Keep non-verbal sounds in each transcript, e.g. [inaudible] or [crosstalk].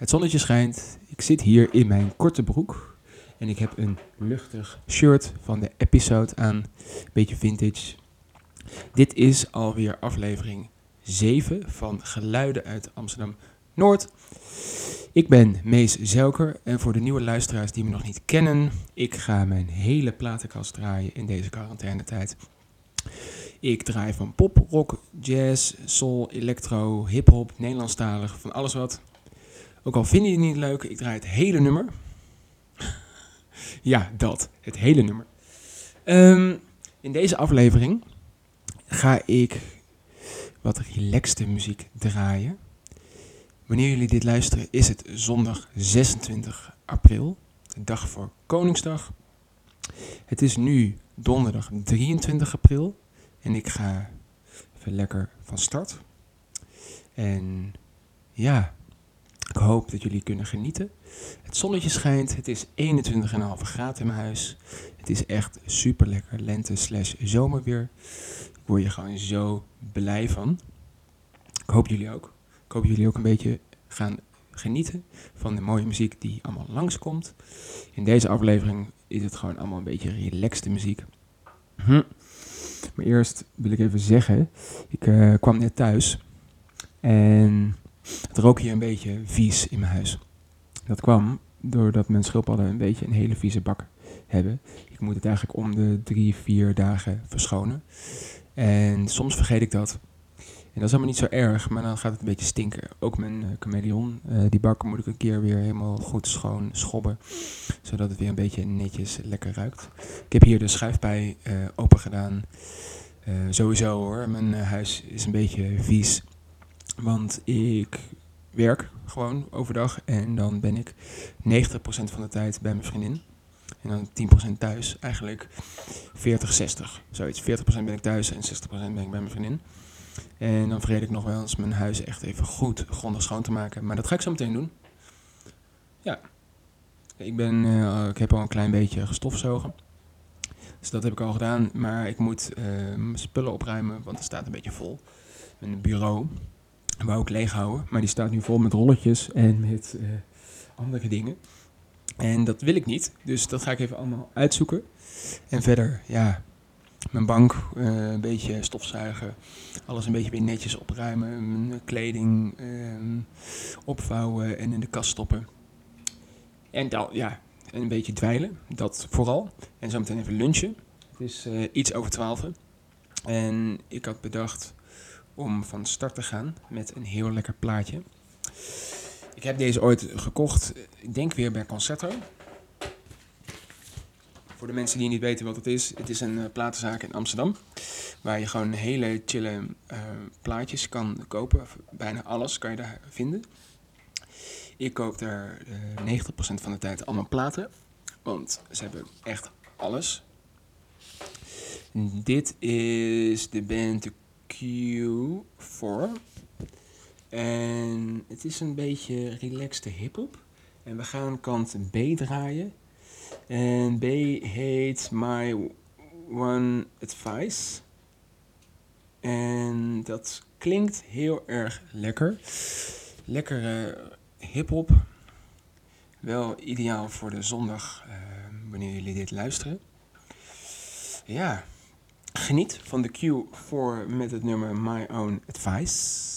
Het zonnetje schijnt. Ik zit hier in mijn korte broek. En ik heb een luchtig shirt van de episode aan. Beetje vintage. Dit is alweer aflevering 7 van Geluiden uit Amsterdam Noord. Ik ben Mees Zelker en voor de nieuwe luisteraars die me nog niet kennen, ik ga mijn hele platenkast draaien in deze quarantainetijd. Ik draai van pop, rock, jazz, soul, electro, hip-hop, Nederlandstalig, van alles wat. Ook al vind je het niet leuk, ik draai het hele nummer. ja, dat, het hele nummer. Ehm, in deze aflevering ga ik wat relaxte muziek draaien. Wanneer jullie dit luisteren is het zondag 26 april, de dag voor Koningsdag. Het is nu donderdag 23 april en ik ga even lekker van start. En ja, ik hoop dat jullie kunnen genieten. Het zonnetje schijnt, het is 21,5 graden in mijn huis. Het is echt super lekker lente slash zomerweer. Ik word je gewoon zo blij van. Ik hoop jullie ook. Ik hoop jullie ook een beetje gaan genieten van de mooie muziek die allemaal langskomt. In deze aflevering is het gewoon allemaal een beetje relaxte muziek. Hm. Maar eerst wil ik even zeggen, ik uh, kwam net thuis en het rook hier een beetje vies in mijn huis. Dat kwam doordat mijn schildpadden een beetje een hele vieze bak hebben. Ik moet het eigenlijk om de drie, vier dagen verschonen. En soms vergeet ik dat. En dat is helemaal niet zo erg, maar dan gaat het een beetje stinken. Ook mijn uh, chameleon, uh, die bak moet ik een keer weer helemaal goed schoon schobben. Zodat het weer een beetje netjes lekker ruikt. Ik heb hier de schuifpij uh, open gedaan. sowieso hoor, mijn huis is een beetje vies. Want ik werk gewoon overdag en dan ben ik 90% van de tijd bij mijn vriendin. En dan 10% thuis. Eigenlijk 40-60. Zoiets. 40% ben ik thuis en 60% ben ik bij mijn vriendin. En dan vergeet ik nog wel eens mijn huis echt even goed grondig schoon te maken. Maar dat ga ik zo meteen doen. Ja. Ik, ben, uh, ik heb al een klein beetje gestofzogen. Dus dat heb ik al gedaan. Maar ik moet uh, mijn spullen opruimen, want het staat een beetje vol. Mijn bureau. Wou ik leeg houden. Maar die staat nu vol met rolletjes en met uh, andere dingen. En dat wil ik niet. Dus dat ga ik even allemaal uitzoeken. En verder, ja, mijn bank uh, een beetje stofzuigen, alles een beetje weer netjes opruimen, mijn kleding uh, opvouwen en in de kast stoppen. En dan, ja, een beetje dweilen, dat vooral. En zo meteen even lunchen. Het is uh, iets over twaalf. En ik had bedacht om van start te gaan met een heel lekker plaatje. Ik heb deze ooit gekocht, ik denk weer bij Concerto. Voor de mensen die niet weten wat het is, het is een uh, platenzaak in Amsterdam. Waar je gewoon hele chille uh, plaatjes kan kopen. Bijna alles kan je daar vinden. Ik koop daar uh, 90% van de tijd allemaal platen. Want ze hebben echt alles. Dit is de band Q4. En het is een beetje relaxte hip-hop. En we gaan kant B draaien. En B heet My One Advice. En dat klinkt heel erg lekker. Lekkere hip-hop. Wel ideaal voor de zondag uh, wanneer jullie dit luisteren. Ja, geniet van de Q4 met het nummer My Own Advice.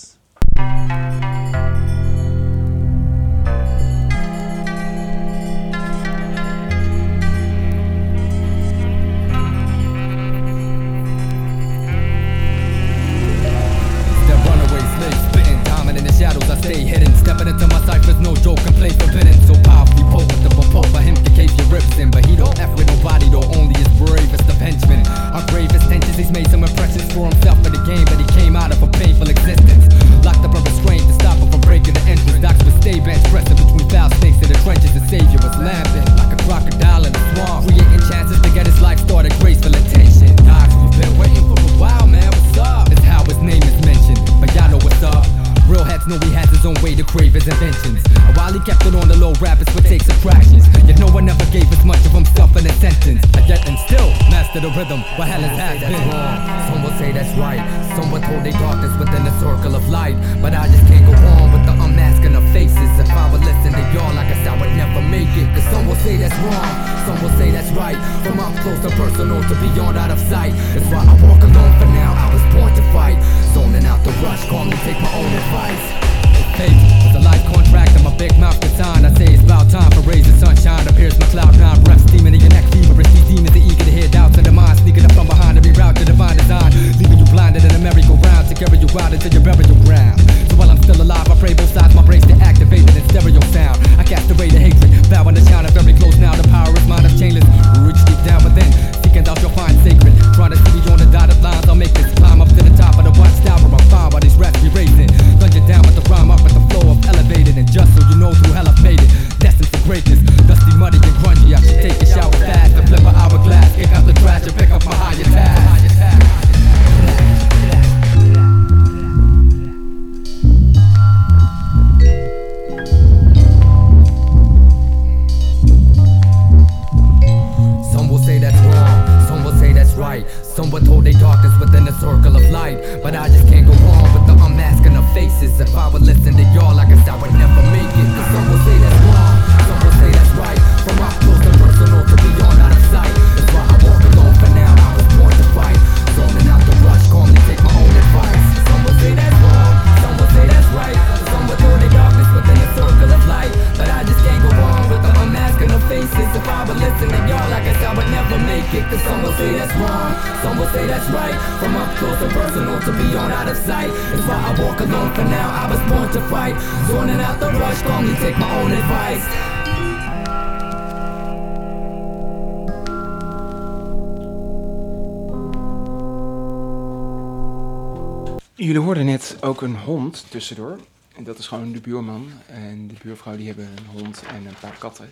Tussendoor. En dat is gewoon de buurman. En de buurvrouw die hebben een hond en een paar katten.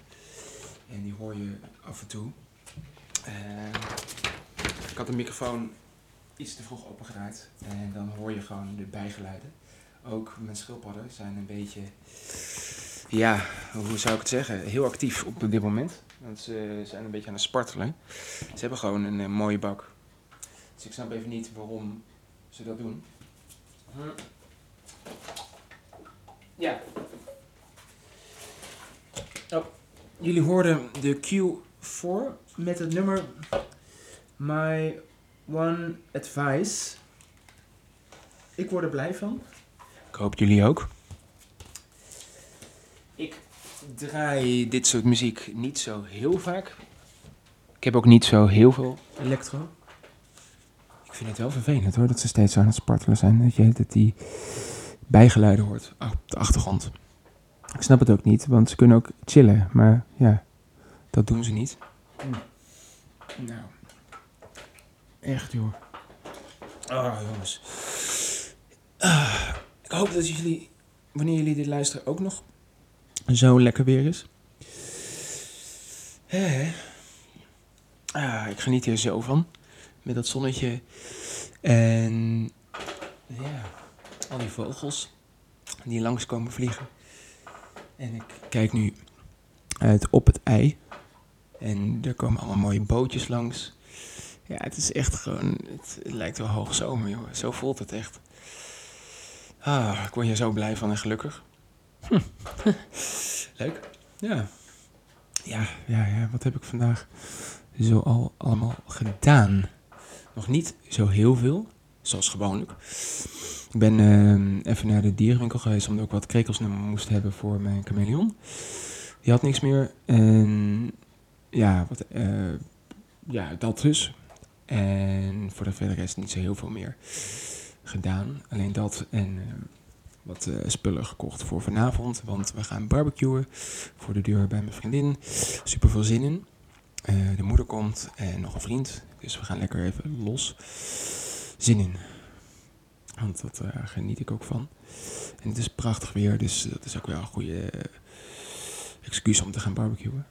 En die hoor je af en toe. Eh, ik had de microfoon iets te vroeg opengedraaid. En dan hoor je gewoon de bijgeluiden. Ook mijn schildpadden zijn een beetje... Ja, hoe zou ik het zeggen? Heel actief op dit moment. Want ze zijn een beetje aan het spartelen. Ze hebben gewoon een eh, mooie bak. Dus ik snap even niet waarom ze dat doen. Ja. Oh, jullie hoorden de Q4 met het nummer My One Advice. Ik word er blij van. Ik hoop jullie ook. Ik draai dit soort muziek niet zo heel vaak. Ik heb ook niet zo heel veel electro. Ik vind het wel vervelend hoor, dat ze steeds aan het spartelen zijn. Dat je dat die bijgeluiden hoort op de achtergrond. Ik snap het ook niet, want ze kunnen ook chillen. Maar ja, dat doen ze niet. Nou, echt joh. Ah, jongens. Ah, ik hoop dat jullie, wanneer jullie dit luisteren, ook nog zo lekker weer is. Ah, ik geniet hier zo van. Met dat zonnetje. En ja, al die vogels die langskomen vliegen. En ik kijk nu uit op het ei. En er komen allemaal mooie bootjes langs. Ja, het is echt gewoon, het, lijkt wel hoogzomer, joh. Zo voelt het echt. Ah, ik word hier zo blij van en gelukkig. Hm. [laughs] Leuk. Ja. Ja, ja, ja. Wat heb ik vandaag zo al allemaal gedaan? Nog niet zo heel veel, zoals gewoonlijk. Ik ben eh, even naar de dierenwinkel geweest omdat ik wat krekelsnummer moest hebben voor mijn chameleon. Die had niks meer. En ja, wat, eh, ja, dat dus. En voor de verder rest niet zo heel veel meer gedaan. Alleen dat en eh, wat eh, spullen gekocht voor vanavond. Want we gaan barbecuen voor de deur bij mijn vriendin. Super veel zin in. De moeder komt en nog een vriend. Dus we gaan lekker even los. Zin in. Want dat eh, geniet ik ook van. En het is prachtig weer, dus dat is ook wel een goede eh, excuus om te gaan barbecuen.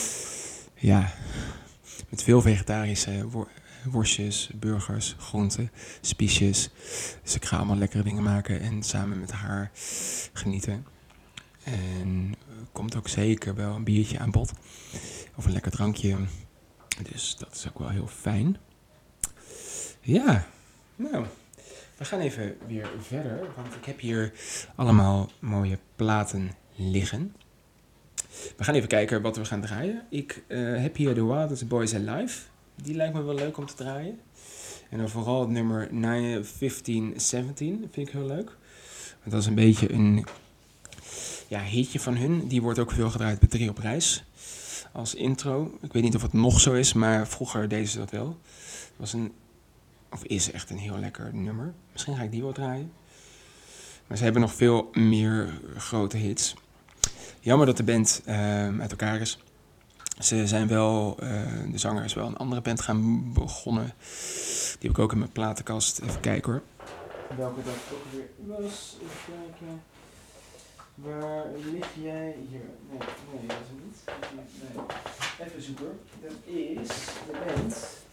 [laughs] ja, met veel vegetarische wor- worstjes, burgers, groenten, spiesjes. Dus ik ga allemaal lekkere dingen maken en samen met haar genieten. En er komt ook zeker wel een biertje aan bod. Of een lekker drankje. Dus dat is ook wel heel fijn. Ja, nou, we gaan even weer verder. Want ik heb hier allemaal mooie platen liggen. We gaan even kijken wat we gaan draaien. Ik eh, heb hier The Wildest Boys Alive Die lijkt me wel leuk om te draaien. En dan vooral het nummer 1517 vind ik heel leuk. Want dat is een beetje een ja, hitje van hun. Die wordt ook veel gedraaid bij Drie op Reis. Als intro. Ik weet niet of het nog zo is, maar vroeger deden ze dat wel. Het was een, of is echt een heel lekker nummer. Misschien ga ik die wel draaien. Maar ze hebben nog veel meer grote hits. Jammer dat de band uh, uit elkaar is. Ze zijn wel, uh, de zanger is wel een andere band gaan begonnen. Die heb ik ook in mijn platenkast. Even kijken hoor. Welke dat ook weer was. Even kijken. Waar lig jij hier? Nee, nee, dat is hem niet. Nee. Even zoeken. Dat is de band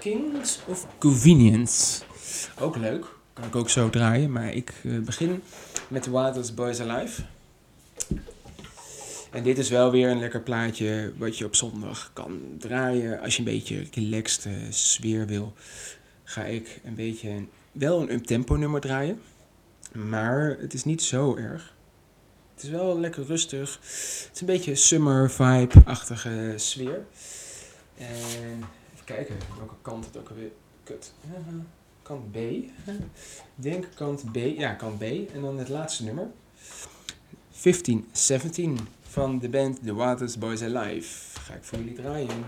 Kings of Convenience. Ook leuk. Kan ik ook zo draaien. Maar ik uh, begin met The Wildest Boys Alive. En dit is wel weer een lekker plaatje wat je op zondag kan draaien. Als je een beetje relaxed uh, sfeer wil, ga ik een beetje wel een up-tempo nummer draaien. Maar het is niet zo erg. Het is wel lekker rustig. Het is een beetje summer vibe-achtige sfeer. En kijken welke kant het ook alweer... Kut. [laughs] Kant B. [laughs] Denk kant B. Ja, kant B. En dan het laatste nummer. 1517 van de band The Waters Boys Alive. Ga ik voor jullie draaien.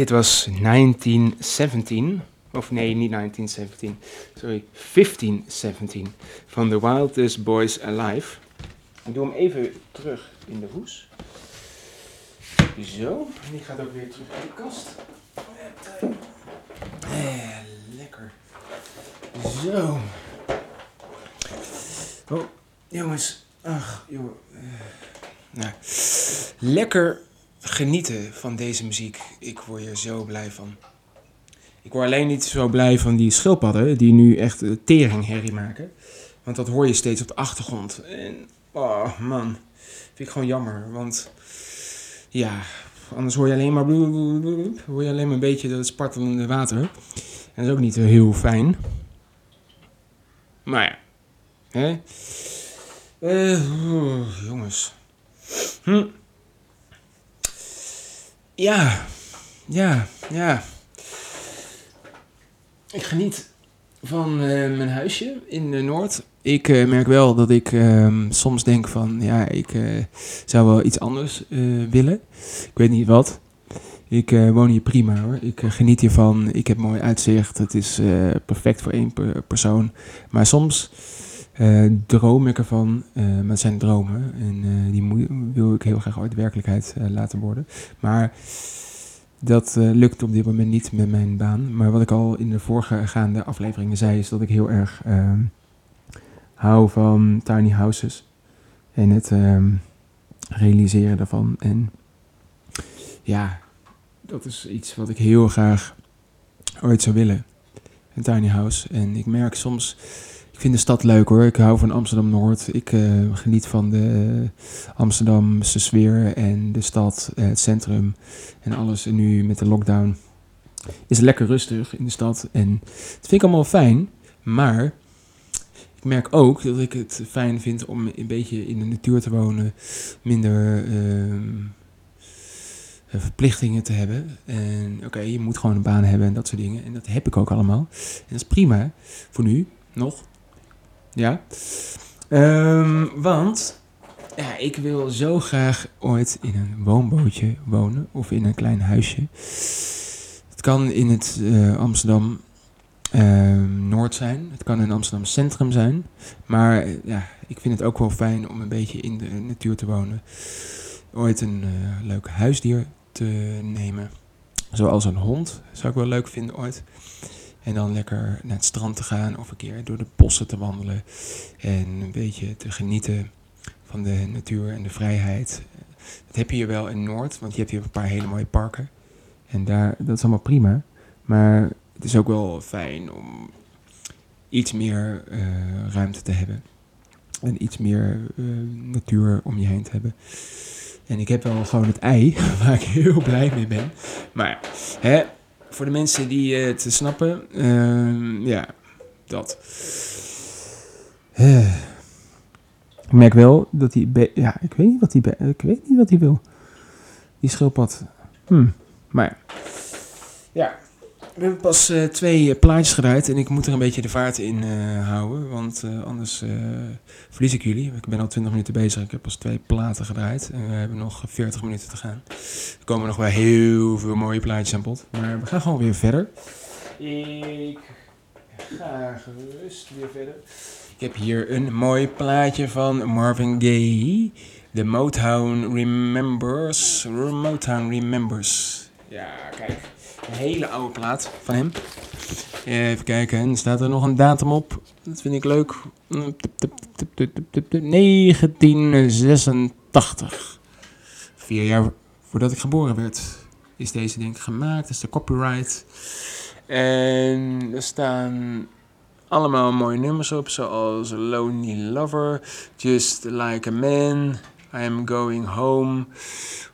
Dit was 1917. Of nee, niet 1917. Sorry, 1517. Van The Wildest Boys Alive. Ik doe hem even terug in de hoes. Zo. Die gaat ook weer terug in de kast. Eh, lekker. Zo. Oh, jongens. Ach, joh. Eh, nou. Lekker genieten van deze muziek. Ik word hier zo blij van. Ik word alleen niet zo blij van die schildpadden die nu echt teringherrie maken. Want dat hoor je steeds op de achtergrond. En, oh man, vind ik gewoon jammer. Want ja, anders hoor je alleen maar, hoor je alleen maar een beetje dat spartelende water. En dat is ook niet heel fijn. Maar ja, hè? Uh, jongens. Hm. Ja, ja, ja. Ik geniet van uh, mijn huisje in uh, Noord. Ik uh, merk wel dat ik ehm, soms denk van, ja, ik zou wel iets anders willen. Ik weet niet wat. Ik woon hier prima hoor. Ik geniet hiervan. Ik heb mooi uitzicht. Het is perfect voor één per persoon. Maar soms droom ik ervan. maar het zijn dromen. En die wil ik heel graag ooit werkelijkheid laten worden. Maar dat lukt op dit moment niet met mijn baan. Maar wat ik al in de voorgaande afleveringen zei, is dat ik heel erg uh, hou van tiny houses. En het uh, realiseren daarvan. En ja, dat is iets wat ik heel graag ooit zou willen. Een tiny house. En ik merk soms vind de stad leuk hoor. Ik hou van Amsterdam-Noord. Ik uh, geniet van de Amsterdamse sfeer en de stad, uh, het centrum en alles. En nu met de lockdown is het lekker rustig in de stad. En dat vind ik allemaal fijn. Maar ik merk ook dat ik het fijn vind om een beetje in de natuur te wonen. Minder... Uh, verplichtingen te hebben. En oké, je moet gewoon een baan hebben en dat soort dingen. En dat heb ik ook allemaal. En dat is prima voor nu, nog. Ja. Um, want ja, ik wil zo graag ooit in een woonbootje wonen of in een klein huisje. Het kan in het uh, Amsterdam uh, Noord zijn, het kan in Amsterdam Centrum zijn. Maar ja, ik vind het ook wel fijn om een beetje in de natuur te wonen. Ooit een uh, leuk huisdier te nemen. Zoals een hond zou ik wel leuk vinden ooit. En dan lekker naar het strand te gaan of een keer door de bossen te wandelen. En een beetje te genieten van de natuur en de vrijheid. Dat heb je hier wel in Noord, want je hebt hier een paar hele mooie parken. En daar, dat is allemaal prima. Maar het is ook wel fijn om iets meer uh, ruimte te hebben. En iets meer uh, natuur om je heen te hebben. En ik heb wel gewoon het ei, [laughs] waar ik heel blij mee ben. Maar hè, voor de mensen die het snappen, uh, ja, dat. Ik merk wel dat hij, ja, ik weet niet wat hij, ik weet niet wat hij wil. Die schildpad. Hm, maar. We hebben pas uh, twee uh, plaatjes gedraaid en ik moet er een beetje de vaart in uh, houden, want anders verlies ik jullie. Ik ben al 20 minuten bezig, ik heb pas twee platen gedraaid en we hebben nog 40 minuten te gaan. Er komen nog wel heel veel mooie plaatjes aan bod, maar we gaan gewoon weer verder. Ik ga gerust weer verder. Ik heb hier een mooi plaatje van Marvin Gaye, The Motown Remembers. Motown Remembers. Ja, kijk. Een hele oude plaat van hem. Even kijken, en staat er nog een datum op? Dat vind ik leuk. 1986. Vier jaar voordat ik geboren werd, is deze ik gemaakt. Dat is de copyright. En er staan allemaal mooie nummers op, zoals Lonely Lover, Just Like a Man, I Am Going Home,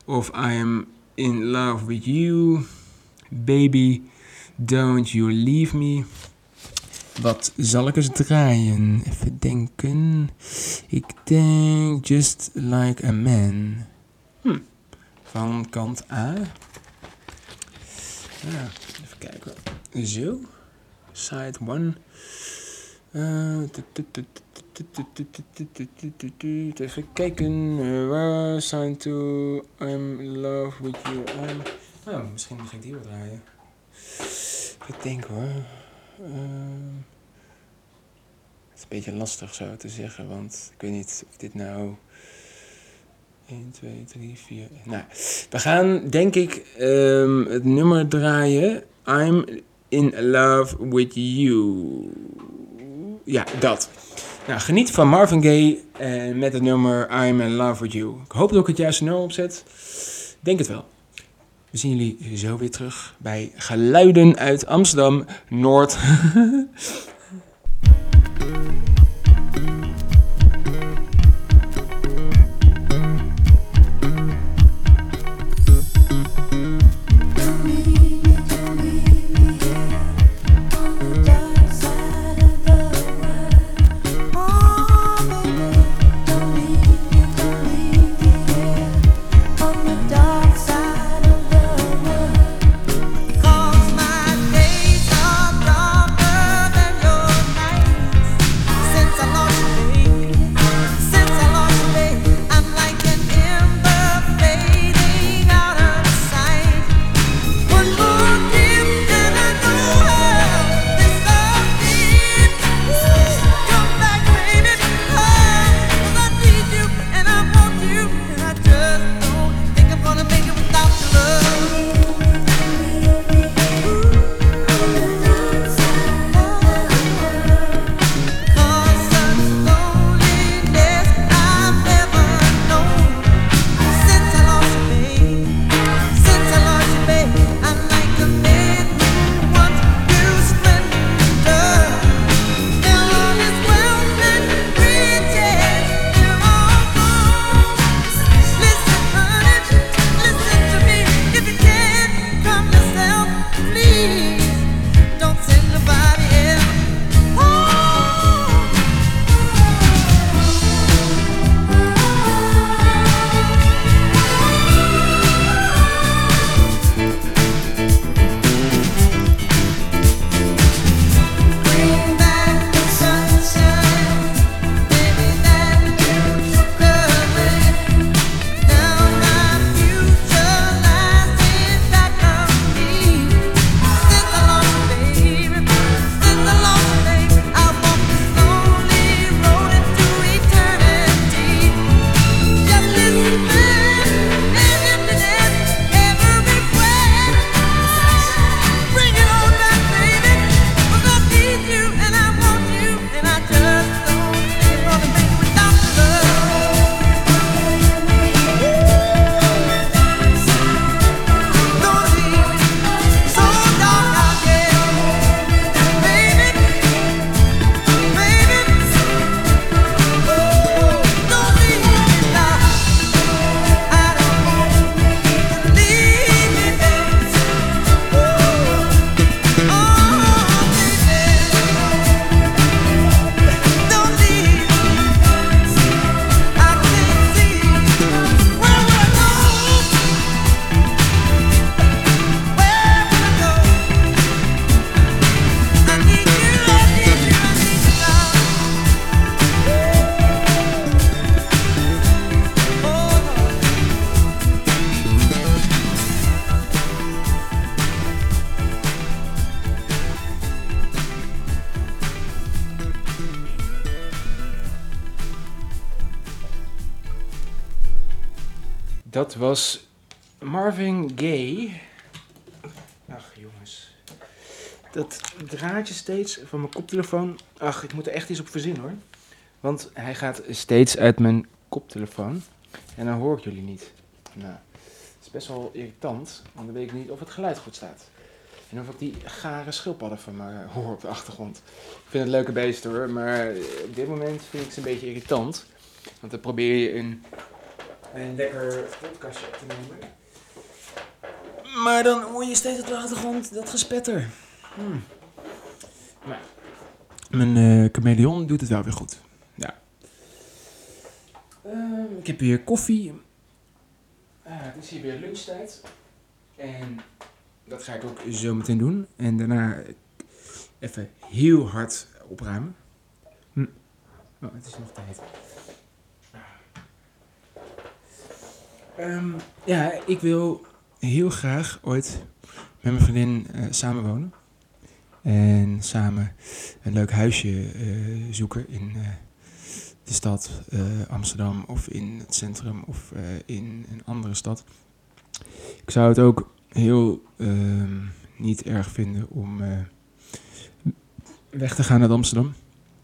of I Am in Love with You. Baby, don't you leave me. Wat zal ik eens draaien? Even denken. Ik denk Just Like a Man. Hm. Van kant A. Ja, even kijken. Zo. Side 1. Uh, even kijken. Uh, waar zijn to I'm in love with you. I'm Oh, misschien ga ik die wel draaien. Even denken hoor. Ehm, het is een beetje lastig zo te zeggen, want ik weet niet of dit nou... 1, 2, 3, 4... Nou, we gaan denk ik ehm, het nummer draaien. I'm in love with you. Ja, dat. Nou, geniet van Marvin Gaye eh, met het nummer I'm in love with you. Ik hoop dat ik het juiste nummer opzet. Denk het wel. We zien jullie zo weer terug bij Geluiden uit Amsterdam Noord. [laughs] Dat was Marvin Gaye. Ach jongens. Dat draadje steeds van mijn koptelefoon. Ach, ik moet er echt iets op verzinnen hoor. Want hij gaat steeds uit mijn koptelefoon. En dan hoor ik jullie niet. Nou, het is best wel irritant. Want dan weet ik niet of het geluid goed staat. En of ik die gare schildpadden van me hoor op de achtergrond. Ik vind het leuke beesten hoor. Maar op dit moment vind ik ze een beetje irritant. Want dan probeer je een, een lekker podcastje op te nemen. Maar dan hoor je steeds op de achtergrond dat gespetter. Hmm. Maar mijn eh chameleon doet het wel weer goed. Ja. Ehm, ik heb hier koffie. Ah, het is hier weer lunchtijd. En dat ga ik ook zo meteen doen. En daarna even heel hard opruimen. Hm. Oh, het is nog tijd. Ehm, ja, ik wil heel graag ooit met mijn vriendin eh, samenwonen. En samen een leuk huisje eh, zoeken in eh, de stad Amsterdam of in het centrum of in een andere stad. Ik zou het ook heel ehm, niet erg vinden om weg te gaan uit Amsterdam.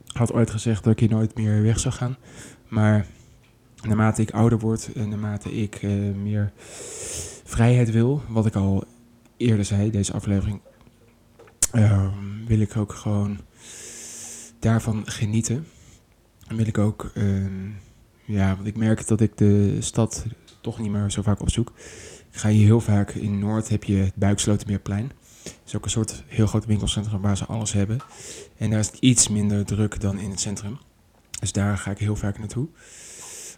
Ik had ooit gezegd dat ik hier nooit meer weg zou gaan. Maar naarmate ik ouder word en naarmate ik eh, meer vrijheid wil, wat ik al eerder zei, deze aflevering, ehm, wil ik ook gewoon daarvan genieten. En wil ik ook, ehm, ja, want ik merk dat ik de stad toch niet meer zo vaak opzoek. Ik ga hier heel vaak in Noord, heb je het Buikslotermeerplein. Dat is ook een soort heel groot winkelcentrum waar ze alles hebben. En daar is het iets minder druk dan in het centrum. Dus daar ga ik heel vaak naartoe.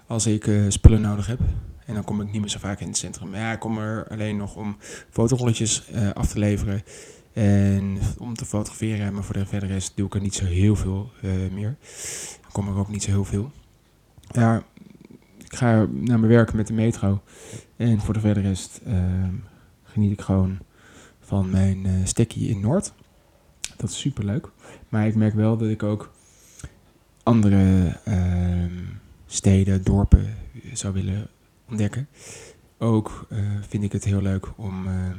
Als ik eh, spullen nodig heb. En dan kom ik niet meer zo vaak in het centrum. Maar ja, ik kom er alleen nog om fotorolletjes eh, af te leveren. En om te fotograferen. Maar voor de verder rest doe ik er niet zo heel veel eh, meer. Dan kom er ook niet zo heel veel. Ja, ik ga naar mijn werk met de metro. En voor de verder rest geniet ik gewoon van mijn stekkie in Noord. Dat is super leuk. Maar ik merk wel dat ik ook andere ehm, steden, dorpen zou willen ontdekken. Ook eh, vind ik het heel leuk om eh,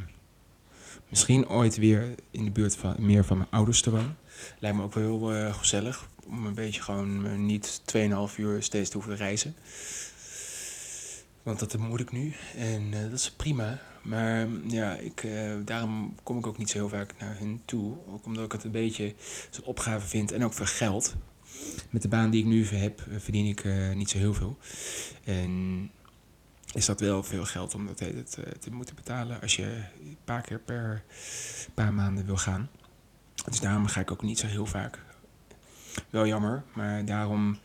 misschien ooit weer in de buurt van meer van mijn ouders te wonen. Lijkt me ook wel heel eh, gezellig om een beetje gewoon eh, niet 2,5 uur steeds te hoeven reizen. Want dat moet ik nu en eh, dat is prima. Maar ja, ik, eh, daarom kom ik ook niet zo heel vaak naar hen toe. Ook omdat ik het een beetje zo'n opgave vind en ook veel geld. Met de baan die ik nu heb, eh, verdien ik eh, niet zo heel veel. En is dat wel veel geld om dat te, te moeten betalen als je een paar keer per paar maanden wil gaan. Dus daarom ga ik ook niet zo heel vaak. Wel jammer, maar daarom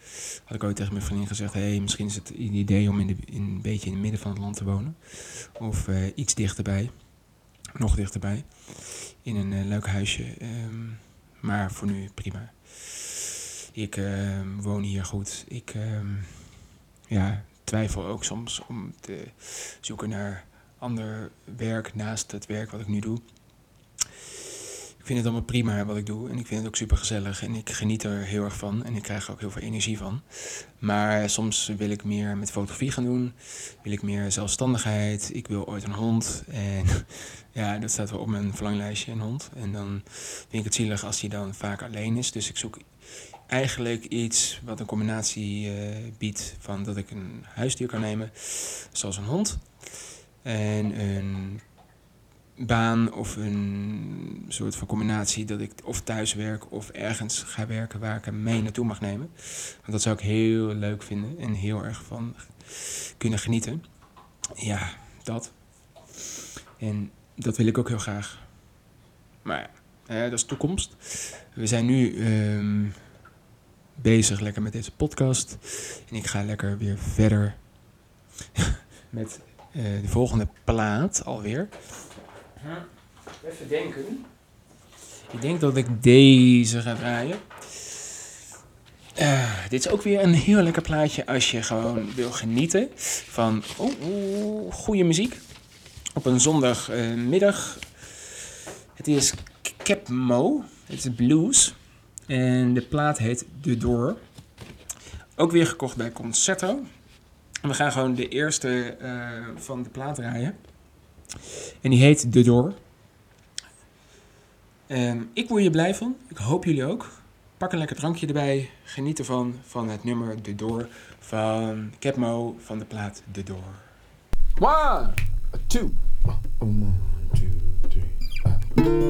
had ik ooit tegen mijn vriendin gezegd: hey, misschien is het een idee om in de, in, een beetje in het midden van het land te wonen. Of eh, iets dichterbij, nog dichterbij, in een leuk huisje. Ehm, maar voor nu prima. Ik ehm, woon hier goed. Ik ehm, ja, twijfel ook soms om te zoeken naar ander werk naast het werk wat ik nu doe. Ik vind het allemaal prima wat ik doe en ik vind het ook super gezellig en ik geniet er heel erg van en ik krijg er ook heel veel energie van. Maar soms wil ik meer met fotografie gaan doen, wil ik meer zelfstandigheid, ik wil ooit een hond en [laughs] ja, dat staat wel op mijn verlanglijstje, een hond. En dan vind ik het zielig als hij dan vaak alleen is, dus ik zoek eigenlijk iets wat een combinatie eh, biedt van dat ik een huisdier kan nemen, zoals een hond. En een baan of een soort van combinatie dat ik of thuis werk of ergens ga werken waar ik hem mee naartoe mag nemen. Want dat zou ik heel leuk vinden en heel erg van kunnen genieten. Ja, dat. En dat wil ik ook heel graag. Maar ja, dat is toekomst. We zijn nu ehm, bezig lekker met deze podcast. En ik ga lekker weer verder met eh, de volgende plaat alweer. Even denken. Ik denk dat ik deze ga draaien. Eh, dit is ook weer een heel lekker plaatje als je gewoon wil genieten van oh, oh, goede muziek. Op een zondagmiddag. het is Capmo. Het is blues. En de plaat heet The Door. Ook weer gekocht bij Concerto. En we gaan gewoon de eerste eh, van de plaat draaien. En die heet The Door. Ehm, ik word hier blij van. Ik hoop jullie ook. Pak een lekker drankje erbij. Geniet ervan van het nummer The Door van Capmo van de plaat The Door. One, two, uh, one, two, three. uh.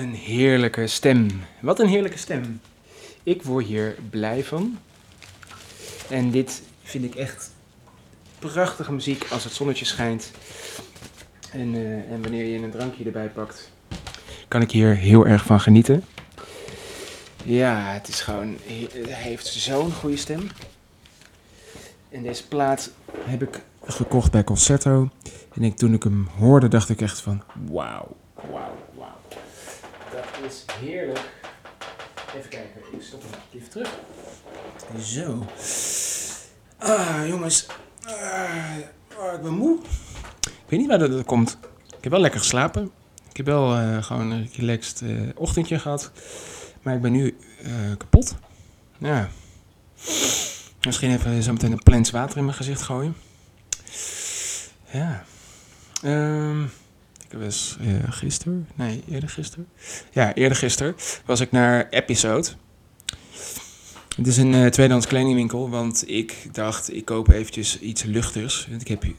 Een heerlijke stem. Wat een heerlijke stem. Ik word hier blij van. En dit vind ik echt prachtige muziek als het zonnetje schijnt. En, eh, en wanneer je een drankje erbij pakt, kan ik hier heel erg van genieten. Ja, het is gewoon. Hij heeft zo'n goede stem. En deze plaat heb ik gekocht bij Concerto. En toen ik hem hoorde, dacht ik echt van: wauw, wauw, heerlijk. Even kijken, ik stop hem even terug. Zo. Ah, jongens. Ah, oh, ik ben moe. Ik weet niet waar dat komt. Ik heb wel lekker geslapen. Ik heb wel eh, gewoon een relaxed eh, ochtendje gehad. Maar ik ben nu eh, kapot. Ja. Misschien even zo meteen een plens water in mijn gezicht gooien. Ja. Ehm, ik was uh, gisteren, nee, eerder gisteren. Ja, eerder gisteren was ik naar Episode. Het is een uh, tweedehands kledingwinkel, want ik dacht, ik koop eventjes iets luchters. Want ik heb, uh,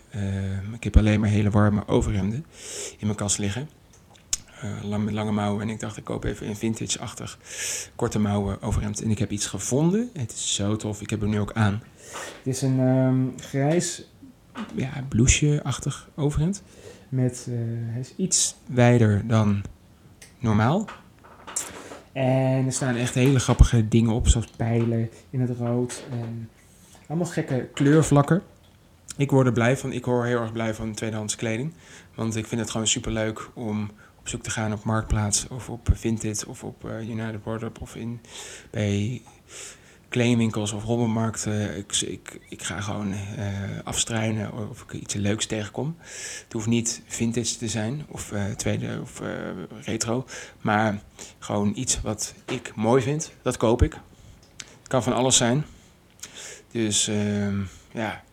ik heb alleen maar hele warme overhemden in mijn kast liggen. Met lange mouwen. En ik dacht, ik koop even een vintage-achtig korte mouwen overhemd. En ik heb iets gevonden. Het is zo tof. Ik heb hem nu ook aan. Het is een um, grijs, ja, blouseje-achtig overhemd. Met, uh, hij is iets wijder dan normaal. En er staan echt hele grappige dingen op, zoals pijlen in het rood. En allemaal gekke kleurvlakken. Ik word er blij van. Ik hoor heel erg blij van tweedehands kleding. Want ik vind het gewoon super leuk om op zoek te gaan op Marktplaats of op Vinted of op uh, United Wardrobe of in, bij kledingwinkels of rommelmarkten. Ik, ik, ik ga gewoon uh, afstruinen of ik iets leuks tegenkom. Het hoeft niet vintage te zijn of uh, tweede of uh, retro, maar gewoon iets wat ik mooi vind. Dat koop ik. Het kan van alles zijn. Dus uh, ja,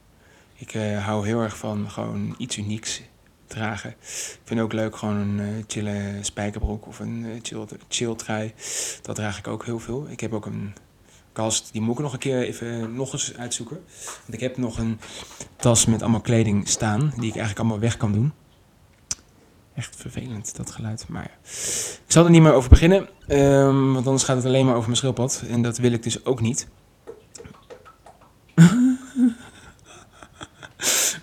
ik hou heel erg van gewoon iets unieks dragen. Ik vind ook leuk gewoon een uh, chille spijkerbroek of een chill, chill. Dat draag ik ook heel veel. Ik heb ook een kast, die moet ik nog een keer even nog eens uitzoeken. Want ik heb nog een tas met allemaal kleding staan, die ik eigenlijk allemaal weg kan doen. Echt vervelend, dat geluid. Maar ja. Ik zal er niet meer over beginnen, um, want anders gaat het alleen maar over mijn schildpad. En dat wil ik dus ook niet. [laughs]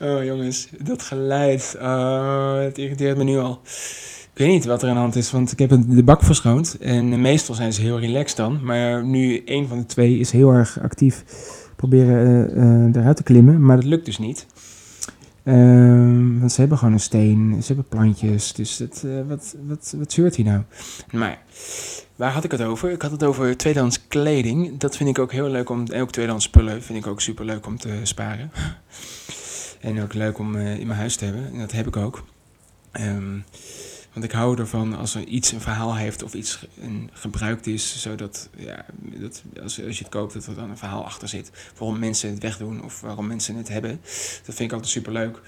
Oh jongens, dat geluid. Oh, het irriteert me nu al. Ik weet niet wat er aan de hand is, want ik heb de bak verschoond. En meestal zijn ze heel relaxed dan. Maar nu een van de twee is heel erg actief proberen uh, eruit te klimmen. Maar dat lukt dus niet. Uh, want ze hebben gewoon een steen, ze hebben plantjes. Dus wat, wat, wat zeurt hij nou? Maar waar had ik het over? Ik had het over tweedehands kleding. Dat vind ik ook heel leuk om, en ook tweedehands spullen vind ik ook super leuk om te sparen. En ook leuk om in mijn huis te hebben. En dat heb ik ook. Um, want ik hou ervan als er iets een verhaal heeft of iets een, gebruikt is, zodat ja, dat, als, als je het koopt, dat er dan een verhaal achter zit. Waarom mensen het wegdoen of waarom mensen het hebben. Dat vind ik altijd super leuk.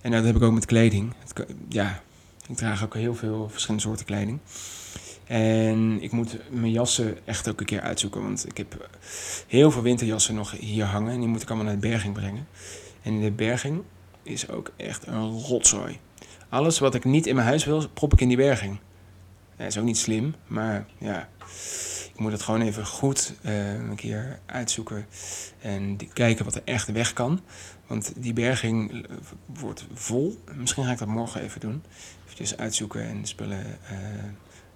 En dat heb ik ook met kleding. Het, ja, ik draag ook heel veel verschillende soorten kleding. En ik moet mijn jassen echt ook een keer uitzoeken. Want ik heb heel veel winterjassen nog hier hangen. En die moet ik allemaal naar de berging brengen. En de berging is ook echt een rotzooi. Alles wat ik niet in mijn huis wil, prop ik in die berging. Dat is ook niet slim, maar ja. Ik moet het gewoon even goed uh, een keer uitzoeken. En kijken wat er echt weg kan. Want die berging wordt vol. Misschien ga ik dat morgen even doen. Even uitzoeken en spullen uh,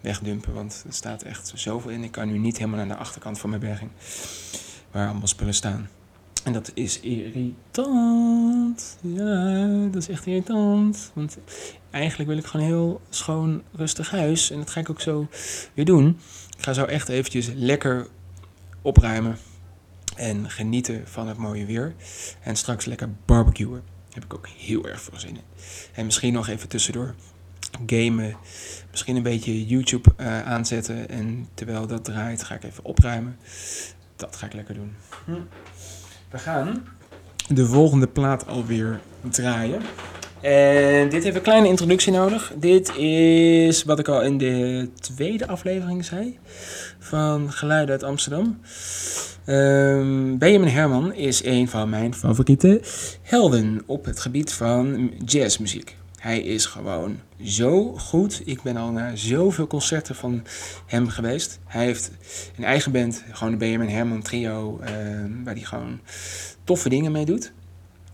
wegdumpen. Want er staat echt zoveel in. Ik kan nu niet helemaal naar de achterkant van mijn berging. Waar allemaal spullen staan. En dat is irritant. Ja, dat is echt irritant. Want eigenlijk wil ik gewoon heel schoon, rustig huis. En dat ga ik ook zo weer doen. Ik ga zo echt eventjes lekker opruimen. En genieten van het mooie weer. En straks lekker barbecuen. Heb ik ook heel erg veel zin in. En misschien nog even tussendoor gamen. Misschien een beetje YouTube uh, aanzetten. En terwijl dat draait, ga ik even opruimen. Dat ga ik lekker doen. Hm. We gaan de volgende plaat alweer draaien. En dit heeft een kleine introductie nodig. Dit is wat ik al in de tweede aflevering zei van Geluiden uit Amsterdam. Um, Benjamin Herman is een van mijn favoriete helden op het gebied van jazzmuziek. Hij is gewoon zo goed. Ik ben al naar zoveel concerten van hem geweest. Hij heeft een eigen band, gewoon de Benjamin Herman Trio, eh, waar hij gewoon toffe dingen mee doet.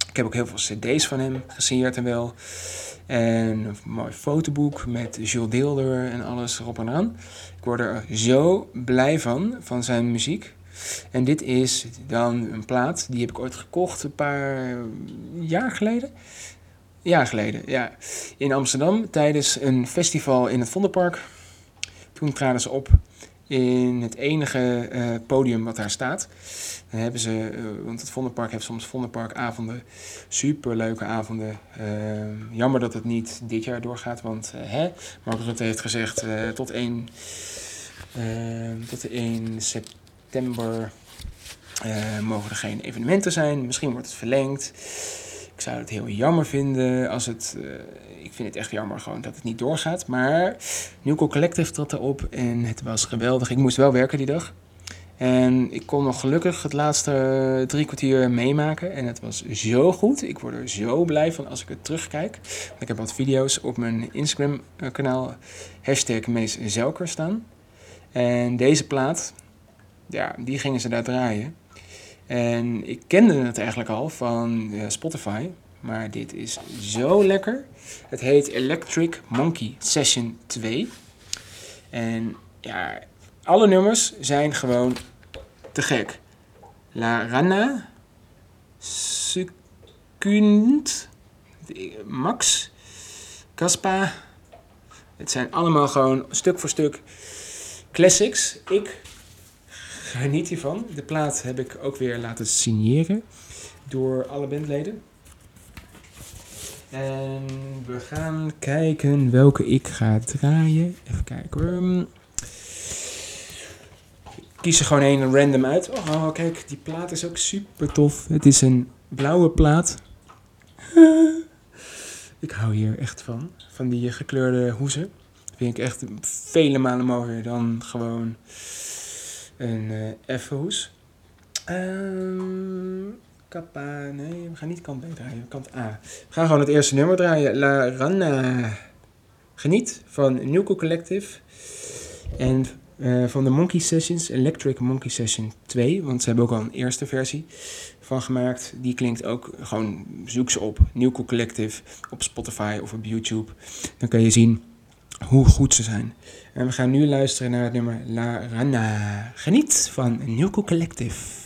Ik heb ook heel veel cd's van hem gesigneerd en wel. En een mooi fotoboek met Jules Deelder en alles erop en aan. Ik word er zo blij van, van zijn muziek. En dit is dan een plaat, die heb ik ooit gekocht een paar jaar geleden. Jaar geleden, ja. In Amsterdam tijdens een festival in het Vondelpark. Toen traden ze op in het enige eh, podium wat daar staat. Dan hebben ze, eh, want het Vondelpark heeft soms Vondelparkavonden. Superleuke avonden. Eh, jammer dat het niet dit jaar doorgaat, want eh, hè, Mark Rutte heeft gezegd tot 1, eh, tot 1 september mogen er geen evenementen zijn. Misschien wordt het verlengd. Zou het heel jammer vinden als het. eh, ik vind het echt jammer gewoon dat het niet doorgaat. Maar Newco Collective trad erop en het was geweldig. Ik moest wel werken die dag. En ik kon nog gelukkig het laatste drie kwartier meemaken. En het was zo goed. Ik word er zo blij van als ik het terugkijk. Ik heb wat video's op mijn Instagram eh. Hashtag Mees Zelker staan. En deze plaat, ja, die gingen ze daar draaien. En ik kende het eigenlijk al van eh, Spotify. Maar dit is zo lekker. Het heet Electric Monkey Session 2. En ja, alle nummers zijn gewoon te gek. La Rana, Succunt, Max, Caspa. Het zijn allemaal gewoon stuk voor stuk classics. Ik geniet hiervan. De plaat heb ik ook weer laten signeren door alle bandleden. En we gaan kijken welke ik ga draaien. Even kijken hoor. Ik kies er gewoon een random uit. Oh, oh, kijk, die plaat is ook super tof. Het is een blauwe plaat. [laughs] Ik hou hier echt van. Van die gekleurde hoezen. Vind ik echt vele malen mooier dan gewoon een eh effe hoes. Ehm kappa, nee, we gaan niet kant B draaien, kant A. We gaan gewoon het eerste nummer draaien. La Rana. Geniet van Newco Collective. En eh, van de Monkey Sessions, Electric Monkey Session 2. Want ze hebben ook al een eerste versie van gemaakt. Die klinkt ook gewoon, zoek ze op. Newco Collective op Spotify of op YouTube. Dan kan je zien hoe goed ze zijn. En we gaan nu luisteren naar het nummer La Rana. Geniet van Newco Collective.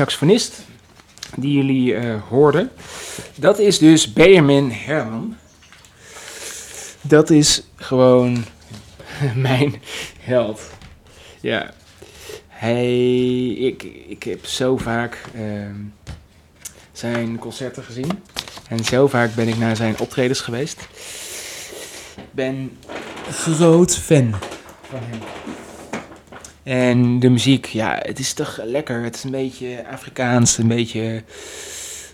Saxofonist die jullie eh, hoorden, dat is dus Benjamin Herman. Dat is gewoon [laughs] mijn held. Ja. Hij, ik, ik heb zo vaak ehm, zijn concerten gezien. En zo vaak ben ik naar zijn optredens geweest. Ben groot fan. En de muziek, ja, het is toch lekker. Het is een beetje Afrikaans, een beetje.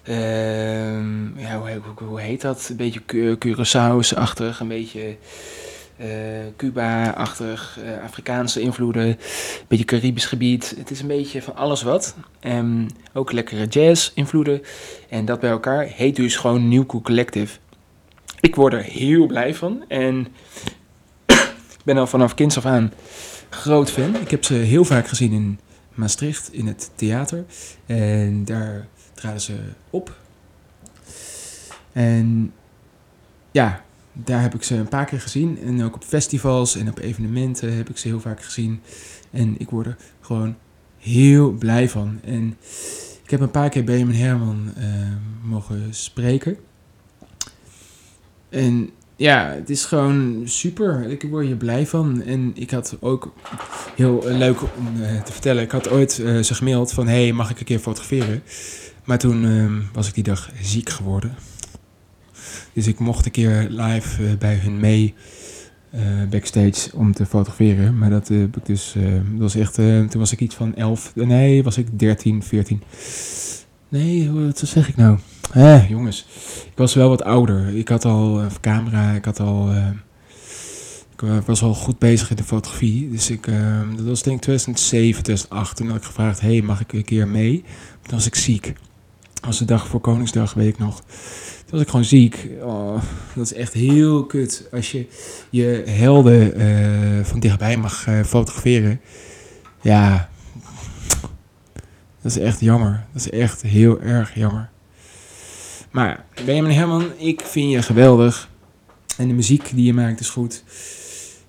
ehm, ja, hoe, hoe, hoe heet dat? Een beetje Cu- Curaçao's-achtig, een beetje eh, Cuba-achtig, eh, Afrikaanse invloeden, een beetje Caribisch gebied. Het is een beetje van alles wat. Ook lekkere jazz-invloeden. En dat bij elkaar heet dus gewoon New Collective. Ik word er heel blij van. En [coughs] ik ben al vanaf kinds af aan groot fan. Ik heb ze heel vaak gezien in Maastricht, in het theater. En daar traden ze op. En ja, daar heb ik ze een paar keer gezien. En ook op festivals en op evenementen heb ik ze heel vaak gezien. En ik word er gewoon heel blij van. En ik heb een paar keer Benjamin Herman eh, mogen spreken. En ja, het is gewoon super. Ik word hier blij van. En ik had ook heel leuk om eh, te vertellen. Ik had ooit eh, ze gemaild van... hey, mag ik een keer fotograferen? Maar toen ehm, was ik die dag ziek geworden. Dus ik mocht een keer live eh, bij hun mee backstage om te fotograferen. Maar dat heb ik dus... dat was echt... toen was ik iets van 11... Nee, was ik 13, 14. Nee, wat zeg ik nou? Jongens. Ik was wel wat ouder. Ik had al een camera. Ik had al... eh, ik was al goed bezig in de fotografie. Dus ik, eh, dat was denk ik 2007, 2008. Toen had ik gevraagd, hey, mag ik een keer mee? Toen was ik ziek. Dat was de dag voor Koningsdag, weet ik nog. Toen was ik gewoon ziek. Oh, dat is echt heel kut. Als je je helden eh, van dichtbij mag fotograferen. Ja, dat is echt jammer. Dat is echt heel erg jammer. Maar Benjamin Herman, ik vind je geweldig. En de muziek die je maakt is goed.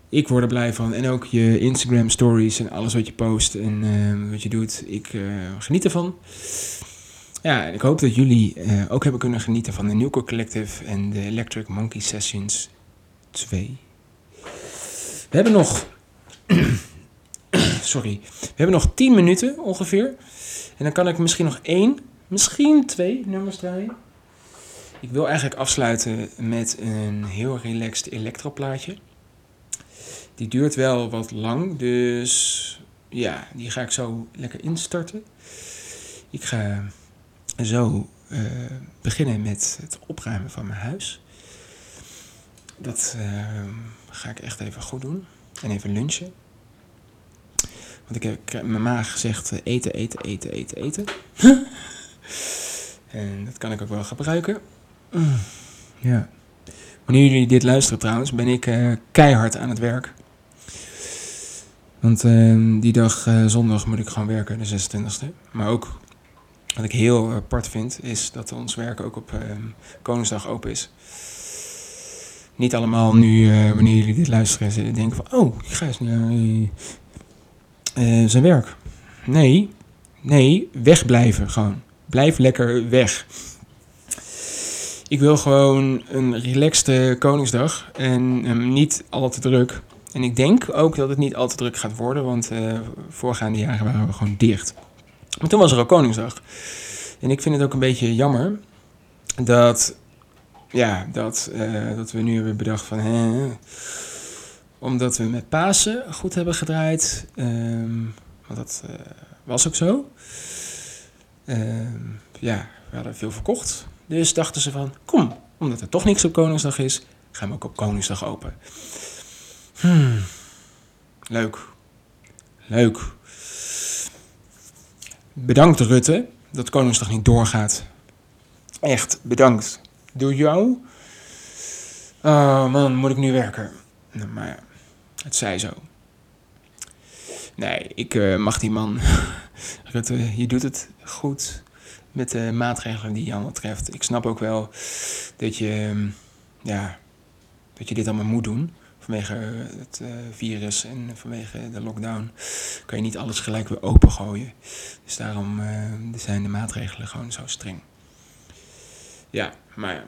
Ik word er blij van. En ook je Instagram stories en alles wat je post en eh, wat je doet. Ik eh, geniet ervan. Ja, en ik hoop dat jullie eh, ook hebben kunnen genieten van de Newcore Collective en de Electric Monkey Sessions 2. We hebben nog... Sorry. We hebben nog 10 minuten ongeveer. En dan kan ik misschien nog één, misschien twee nummers draaien. Ik wil eigenlijk afsluiten met een heel relaxed electroplaatje. Die duurt wel wat lang, dus ja, die ga ik zo lekker instarten. Ik ga zo eh, beginnen met het opruimen van mijn huis. Dat eh, ga ik echt even goed doen. En even lunchen. Want ik heb mijn maag gezegd eh, eten, eten, eten, eten, eten. [laughs] en dat kan ik ook wel gebruiken. Mm, ja. Wanneer jullie dit luisteren trouwens, ben ik eh, keihard aan het werk. Want eh, die dag eh, zondag moet ik gewoon werken, de 26e. Maar ook wat ik heel apart vind, is dat ons werk ook op eh, Koningsdag open is. Niet allemaal nu, eh, wanneer jullie dit luisteren, denken van... Oh, ik ga eens naar eh, zijn werk. Nee, nee, wegblijven gewoon. Blijf lekker weg. Ik wil gewoon een relaxte Koningsdag en ehm, niet al te druk. En ik denk ook dat het niet al te druk gaat worden, want eh voorgaande jaren waren we gewoon dicht. Maar toen was er ook Koningsdag. En ik vind het ook een beetje jammer dat, ja, dat, eh, dat we nu hebben bedacht van... Hè, omdat we met Pasen goed hebben gedraaid. ehm, want dat eh, was ook zo. Ehm, ja, we hadden veel verkocht. Dus dachten ze van, kom, omdat er toch niks op Koningsdag is, gaan we ook op Koningsdag open. Hmm, leuk. Leuk. Bedankt Rutte dat Koningsdag niet doorgaat. Echt, bedankt. Door jou? Oh man, moet ik nu werken? Nou, maar ja, het zij zo. Nee, ik eh, mag die man. [laughs] Rutte, je doet het goed met de maatregelen die je allemaal treft. Ik snap ook wel dat je, ehm, ja, dat je dit allemaal moet doen vanwege het eh, virus en vanwege de lockdown kan je niet alles gelijk weer opengooien. Dus daarom eh, zijn de maatregelen gewoon zo streng. Ja, maar ja.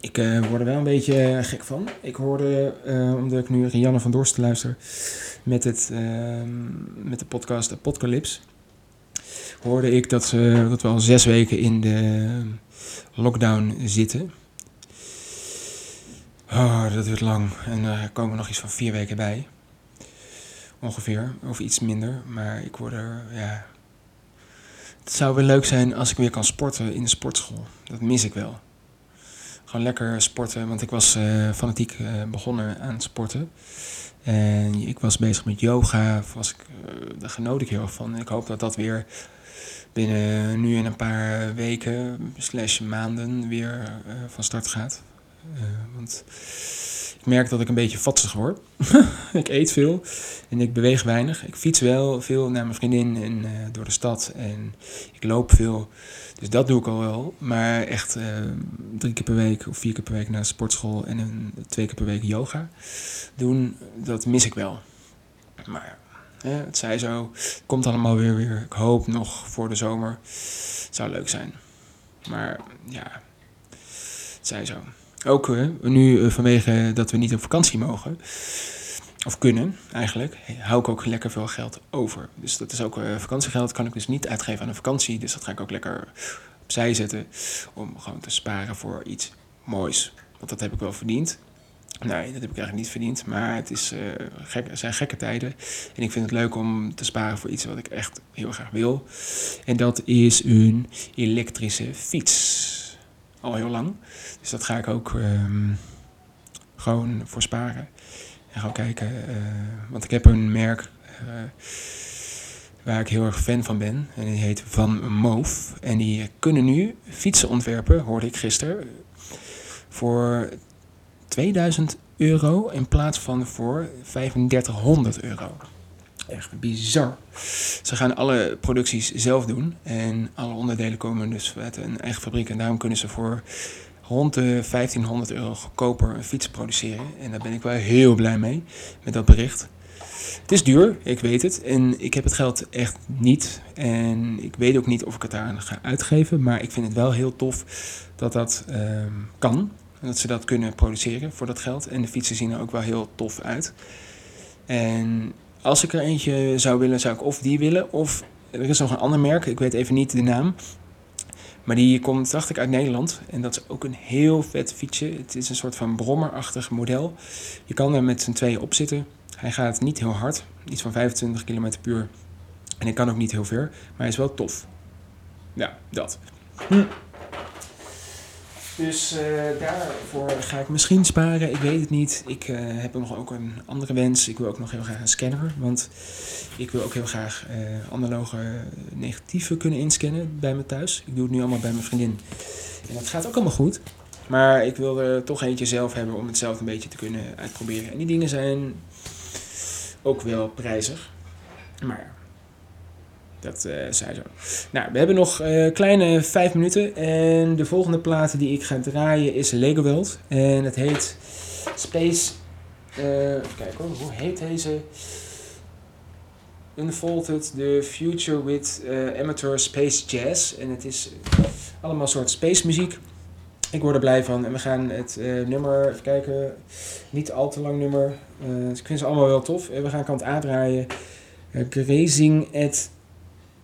Ik eh, word er wel een beetje gek van. Ik hoorde, eh, omdat ik nu Rianne van Dorst luister met, het, ehm, met de podcast Apocalypse, hoorde ik dat, ze, dat we al zes weken in de lockdown zitten. Oh, dat duurt lang. En er komen nog iets van vier weken bij. Ongeveer. Of iets minder. Maar ik word er, ja... Het zou wel leuk zijn als ik weer kan sporten in de sportschool. Dat mis ik wel. Gewoon lekker sporten. Want ik was eh, fanatiek eh, begonnen aan sporten. En ik was bezig met yoga. Was ik, eh, daar genoot ik heel van. En ik hoop dat dat weer binnen nu in een paar weken slash maanden weer van start gaat. Want ik merk dat ik een beetje vatsig word. [laughs] ik eet veel en ik beweeg weinig. Ik fiets wel veel naar mijn vriendin en door de stad en ik loop veel. Dus dat doe ik al wel. Maar echt eh, drie keer per week of vier keer per week naar de sportschool en een, twee keer per week yoga doen, dat mis ik wel. Maar ja, het zij zo. Het komt allemaal weer weer. Ik hoop nog voor de zomer. Het zou leuk zijn. Maar ja, het zij zo. Ook eh, nu eh, vanwege dat we niet op vakantie mogen. Of kunnen, eigenlijk. Hou ik ook lekker veel geld over. Dus dat is ook eh, vakantiegeld. Kan ik dus niet uitgeven aan een vakantie. Dus dat ga ik ook lekker opzij zetten. Om gewoon te sparen voor iets moois. Want dat heb ik wel verdiend. Nee, dat heb ik eigenlijk niet verdiend. Maar het, is, eh, gek, zijn gekke tijden. En ik vind het leuk om te sparen voor iets wat ik echt heel graag wil. En dat is een elektrische fiets. Al heel lang. Dus dat ga ik ook ehm, gewoon voor sparen. En gewoon kijken. eh, want ik heb een merk eh, waar ik heel erg fan van ben. En die heet Van Moof. En die kunnen nu fietsen ontwerpen, hoorde ik gisteren. Voor 2000 euro in plaats van voor 3500 euro. Echt bizar. Ze gaan alle producties zelf doen. En alle onderdelen komen dus uit een eigen fabriek. En daarom kunnen ze voor rond de 1500 euro goedkoper een fiets produceren. En daar ben ik wel heel blij mee, met dat bericht. Het is duur, ik weet het. En ik heb het geld echt niet. En ik weet ook niet of ik het daar ga uitgeven. Maar ik vind het wel heel tof dat dat ehm, kan. En dat ze dat kunnen produceren voor dat geld. En de fietsen zien er ook wel heel tof uit. En als ik er eentje zou willen, zou ik of die willen. Of er is nog een ander merk, ik weet even niet de naam. Maar die komt, dacht ik, uit Nederland. En dat is ook een heel vet fietsje. Het is een soort van brommerachtig model. Je kan er met z'n tweeën op zitten. Hij gaat niet heel hard, iets van 25 km per uur. En hij kan ook niet heel ver, maar hij is wel tof. Ja, dat. Hm. Dus eh, daarvoor ga ik misschien sparen, ik weet het niet. Ik eh, heb nog ook een andere wens. Ik wil ook nog heel graag een scanner. Want ik wil ook heel graag eh, analoge negatieven kunnen inscannen bij me thuis. Ik doe het nu allemaal bij mijn vriendin. En dat gaat ook allemaal goed. Maar ik wil er toch eentje zelf hebben om het zelf een beetje te kunnen uitproberen. En die dingen zijn ook wel prijzig. Maar ja, dat eh zij zo. Nou, we hebben nog eh, kleine vijf minuten. En de volgende plaat die ik ga draaien is Lego World. En het heet Space... eh even kijken hoor, hoe heet deze? Unfolded the Future with Amateur Space Jazz. En het is allemaal soort space muziek. Ik word er blij van. En we gaan het nummer, even kijken, niet al te lang nummer. Ik vind ze allemaal wel tof. En we gaan kant A draaien. Grazing at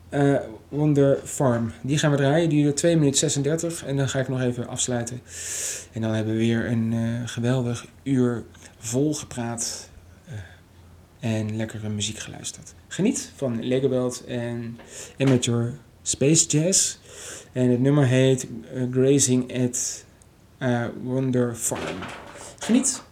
eh, Wonder Farm. Die gaan we draaien. Die duurt 2 minuten 36. En dan ga ik nog even afsluiten. En dan hebben we weer een eh, geweldig uur vol gepraat. eh, en lekkere muziek geluisterd. Geniet van Lego Belt en Amateur Space Jazz. En het nummer heet Grazing at Wonder Farm. Geniet!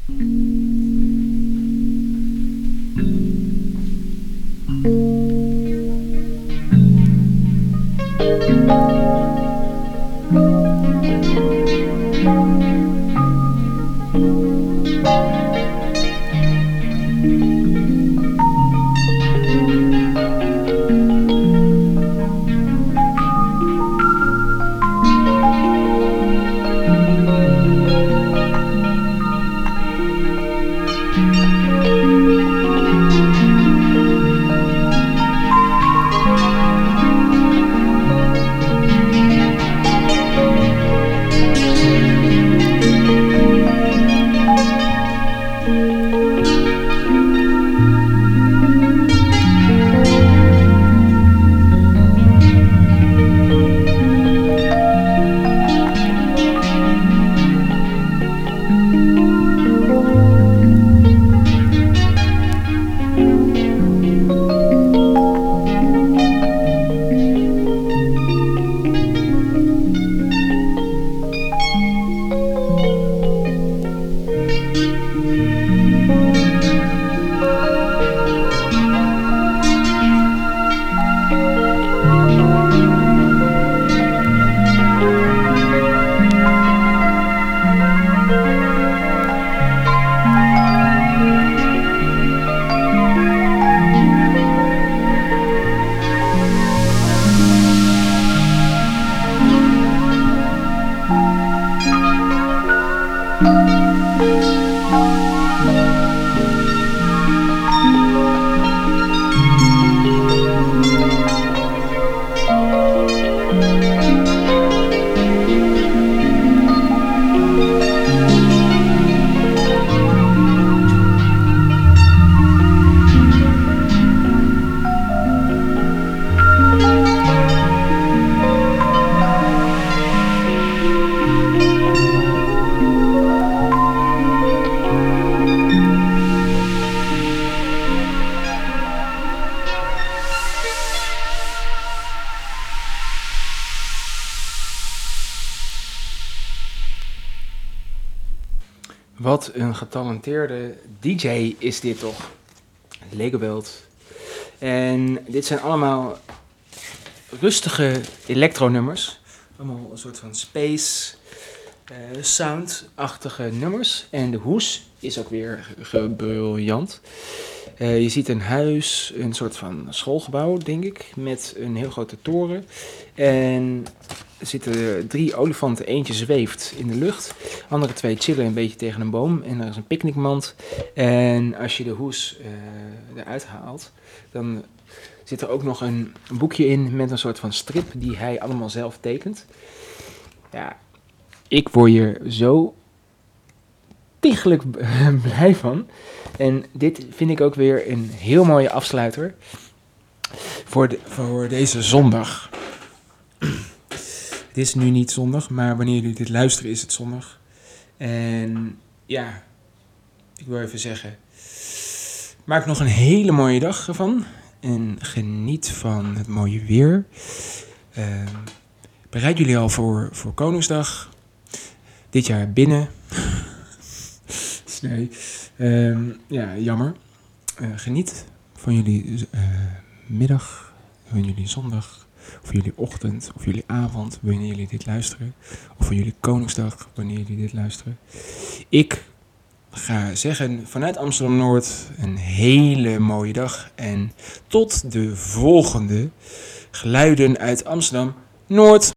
Wat een getalenteerde DJ is dit toch? Legobelt. En dit zijn allemaal rustige electronummers. Allemaal een soort van space eh, sound-achtige nummers. En de hoes is ook weer ge- briljant. Eh, je ziet een huis, een soort van schoolgebouw, denk ik, met een heel grote toren. En zitten drie olifanten, eentje zweeft in de lucht. Andere twee chillen een beetje tegen een boom. En er is een picknickmand. En als je de hoes eh, eruit haalt, dan zit er ook nog een, boekje in met een soort van strip die hij allemaal zelf tekent. Ja, ik word hier zo tigelijk [laughs] blij van. En dit vind ik ook weer een heel mooie afsluiter voor, voor deze zondag. Het is nu niet zondag, maar wanneer jullie dit luisteren is het zondag. En ja, ik wil even zeggen, maak nog een hele mooie dag ervan. En geniet van het mooie weer. Ehm, bereid jullie al voor, voor Koningsdag. Dit jaar binnen. [laughs] nee. Ehm, ja, jammer. Eh, geniet van jullie eh, middag, van jullie zondag, of jullie ochtend, of jullie avond, wanneer jullie dit luisteren. Of van jullie Koningsdag, wanneer jullie dit luisteren. Ik ga zeggen vanuit Amsterdam Noord een hele mooie dag. En tot de volgende geluiden uit Amsterdam Noord.